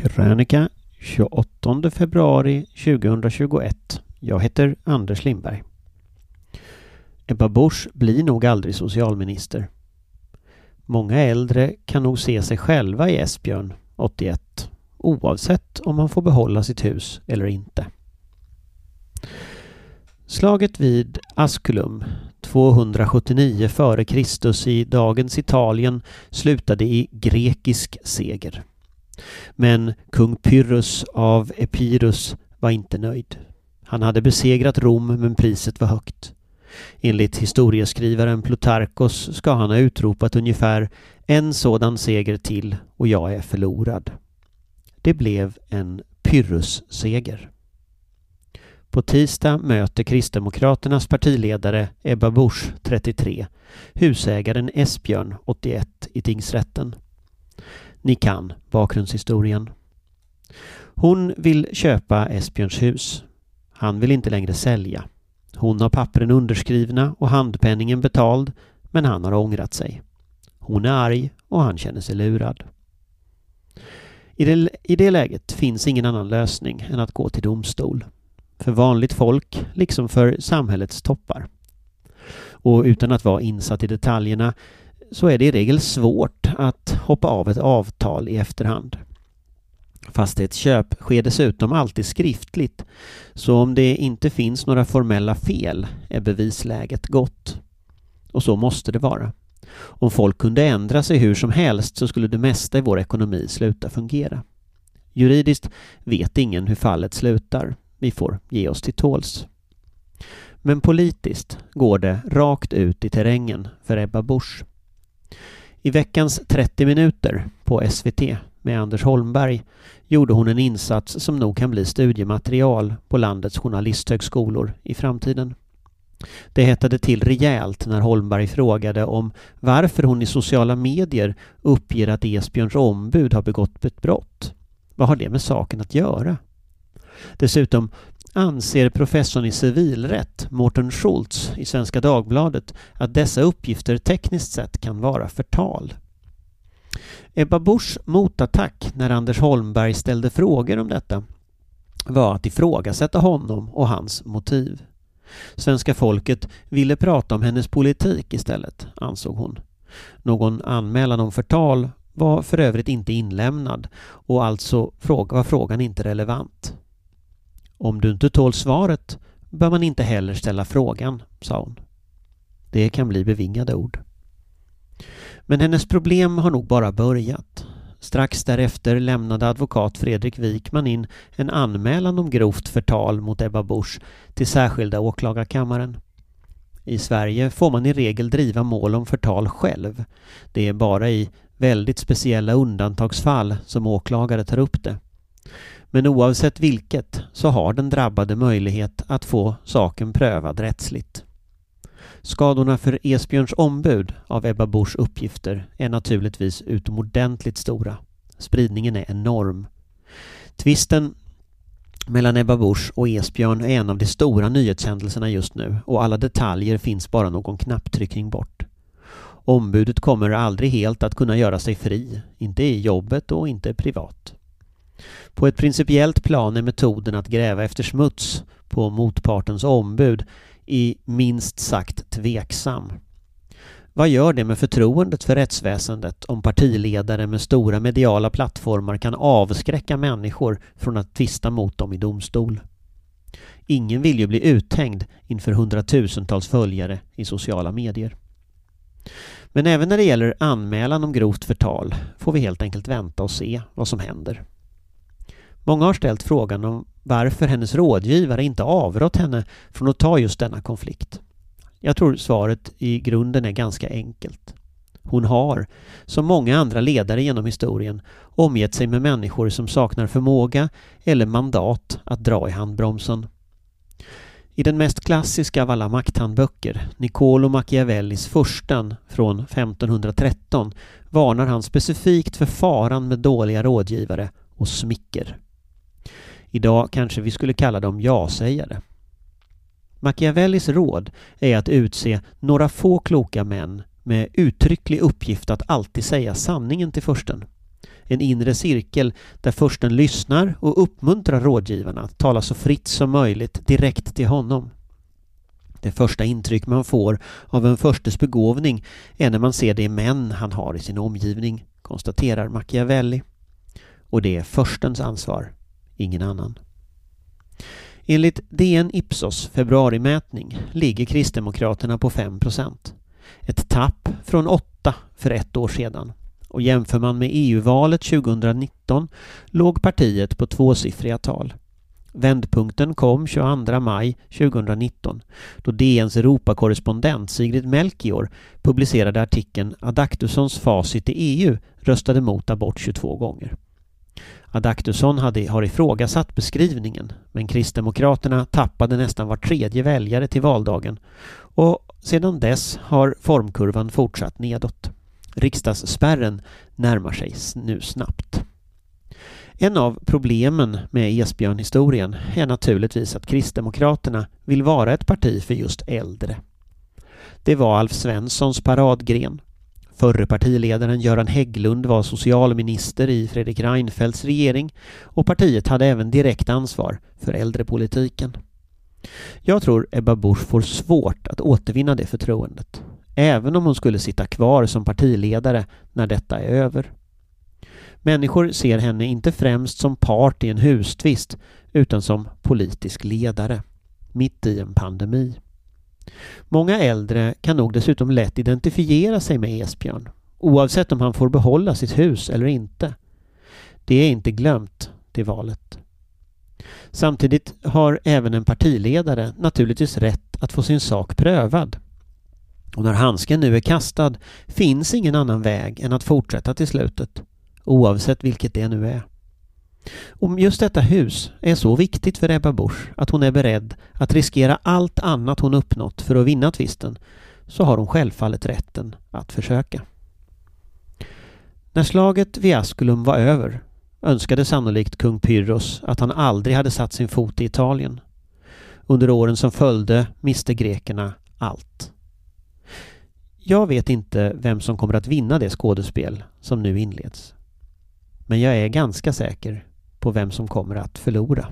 Krönika 28 februari 2021. Jag heter Anders Lindberg. Ebba Busch blir nog aldrig socialminister. Många äldre kan nog se sig själva i Esbjörn, 81, oavsett om man får behålla sitt hus eller inte. Slaget vid Asculum 279 f.Kr. i dagens Italien slutade i grekisk seger. Men kung Pyrrhus av Epirus var inte nöjd. Han hade besegrat Rom men priset var högt. Enligt historieskrivaren Plutarkos ska han ha utropat ungefär en sådan seger till och jag är förlorad. Det blev en Pyrrhus-seger. På tisdag möter Kristdemokraternas partiledare Ebba Busch, 33, husägaren Esbjörn, 81, i tingsrätten. Ni kan bakgrundshistorien. Hon vill köpa Esbjörns hus. Han vill inte längre sälja. Hon har pappren underskrivna och handpenningen betald, men han har ångrat sig. Hon är arg och han känner sig lurad. I det, I det läget finns ingen annan lösning än att gå till domstol. För vanligt folk, liksom för samhällets toppar. Och utan att vara insatt i detaljerna så är det i regel svårt att hoppa av ett avtal i efterhand. Fastighetsköp sker dessutom alltid skriftligt, så om det inte finns några formella fel är bevisläget gott. Och så måste det vara. Om folk kunde ändra sig hur som helst så skulle det mesta i vår ekonomi sluta fungera. Juridiskt vet ingen hur fallet slutar. Vi får ge oss till tåls. Men politiskt går det rakt ut i terrängen för Ebba Busch. I veckans 30 minuter på SVT med Anders Holmberg gjorde hon en insats som nog kan bli studiematerial på landets journalisthögskolor i framtiden. Det hettade till rejält när Holmberg frågade om varför hon i sociala medier uppger att Esbjörns ombud har begått ett brott. Vad har det med saken att göra? Dessutom anser professorn i civilrätt, Mårten Schultz, i Svenska Dagbladet att dessa uppgifter tekniskt sett kan vara förtal. Ebba Buschs motattack när Anders Holmberg ställde frågor om detta var att ifrågasätta honom och hans motiv. Svenska folket ville prata om hennes politik istället, ansåg hon. Någon anmälan om förtal var för övrigt inte inlämnad och alltså var frågan inte relevant. Om du inte tål svaret bör man inte heller ställa frågan, sa hon. Det kan bli bevingade ord. Men hennes problem har nog bara börjat. Strax därefter lämnade advokat Fredrik Wikman in en anmälan om grovt förtal mot Ebba Busch till särskilda åklagarkammaren. I Sverige får man i regel driva mål om förtal själv. Det är bara i väldigt speciella undantagsfall som åklagare tar upp det. Men oavsett vilket så har den drabbade möjlighet att få saken prövad rättsligt. Skadorna för Esbjörns ombud av Ebba Buschs uppgifter är naturligtvis utomordentligt stora. Spridningen är enorm. Tvisten mellan Ebba Busch och Esbjörn är en av de stora nyhetshändelserna just nu och alla detaljer finns bara någon knapptryckning bort. Ombudet kommer aldrig helt att kunna göra sig fri, inte i jobbet och inte privat. På ett principiellt plan är metoden att gräva efter smuts på motpartens ombud i minst sagt tveksam. Vad gör det med förtroendet för rättsväsendet om partiledare med stora mediala plattformar kan avskräcka människor från att tvista mot dem i domstol? Ingen vill ju bli uthängd inför hundratusentals följare i sociala medier. Men även när det gäller anmälan om grovt förtal får vi helt enkelt vänta och se vad som händer. Många har ställt frågan om varför hennes rådgivare inte avrått henne från att ta just denna konflikt. Jag tror svaret i grunden är ganska enkelt. Hon har, som många andra ledare genom historien, omgett sig med människor som saknar förmåga eller mandat att dra i handbromsen. I den mest klassiska av alla makthandböcker, Niccolo Machiavellis Fursten från 1513, varnar han specifikt för faran med dåliga rådgivare och smicker. Idag kanske vi skulle kalla dem ja-sägare. Machiavellis råd är att utse några få kloka män med uttrycklig uppgift att alltid säga sanningen till försten. En inre cirkel där försten lyssnar och uppmuntrar rådgivarna att tala så fritt som möjligt direkt till honom. Det första intryck man får av en förstes begåvning är när man ser de män han har i sin omgivning, konstaterar Machiavelli. Och det är förstens ansvar, ingen annan. Enligt DN Ipsos februarimätning ligger Kristdemokraterna på 5% Ett tapp från 8 för ett år sedan. Och jämför man med EU-valet 2019 låg partiet på tvåsiffriga tal. Vändpunkten kom 22 maj 2019 då DNs Europakorrespondent Sigrid Melchior publicerade artikeln Adaktussons facit i EU röstade mot abort 22 gånger. Adaktusson hade, har ifrågasatt beskrivningen men Kristdemokraterna tappade nästan var tredje väljare till valdagen och sedan dess har formkurvan fortsatt nedåt. Riksdagsspärren närmar sig nu snabbt. En av problemen med Esbjörn-historien är naturligtvis att Kristdemokraterna vill vara ett parti för just äldre. Det var Alf Svenssons paradgren. Förre partiledaren Göran Hägglund var socialminister i Fredrik Reinfeldts regering och partiet hade även direkt ansvar för äldrepolitiken. Jag tror Ebba Busch får svårt att återvinna det förtroendet, även om hon skulle sitta kvar som partiledare när detta är över. Människor ser henne inte främst som part i en hustvist utan som politisk ledare, mitt i en pandemi. Många äldre kan nog dessutom lätt identifiera sig med Esbjörn, oavsett om han får behålla sitt hus eller inte. Det är inte glömt, det valet. Samtidigt har även en partiledare naturligtvis rätt att få sin sak prövad. Och när handsken nu är kastad finns ingen annan väg än att fortsätta till slutet oavsett vilket det nu är. Om just detta hus är så viktigt för Ebba Busch att hon är beredd att riskera allt annat hon uppnått för att vinna tvisten så har hon självfallet rätten att försöka. När slaget vid Asculum var över önskade sannolikt kung Pyrrhos att han aldrig hade satt sin fot i Italien. Under åren som följde miste grekerna allt. Jag vet inte vem som kommer att vinna det skådespel som nu inleds. Men jag är ganska säker på vem som kommer att förlora.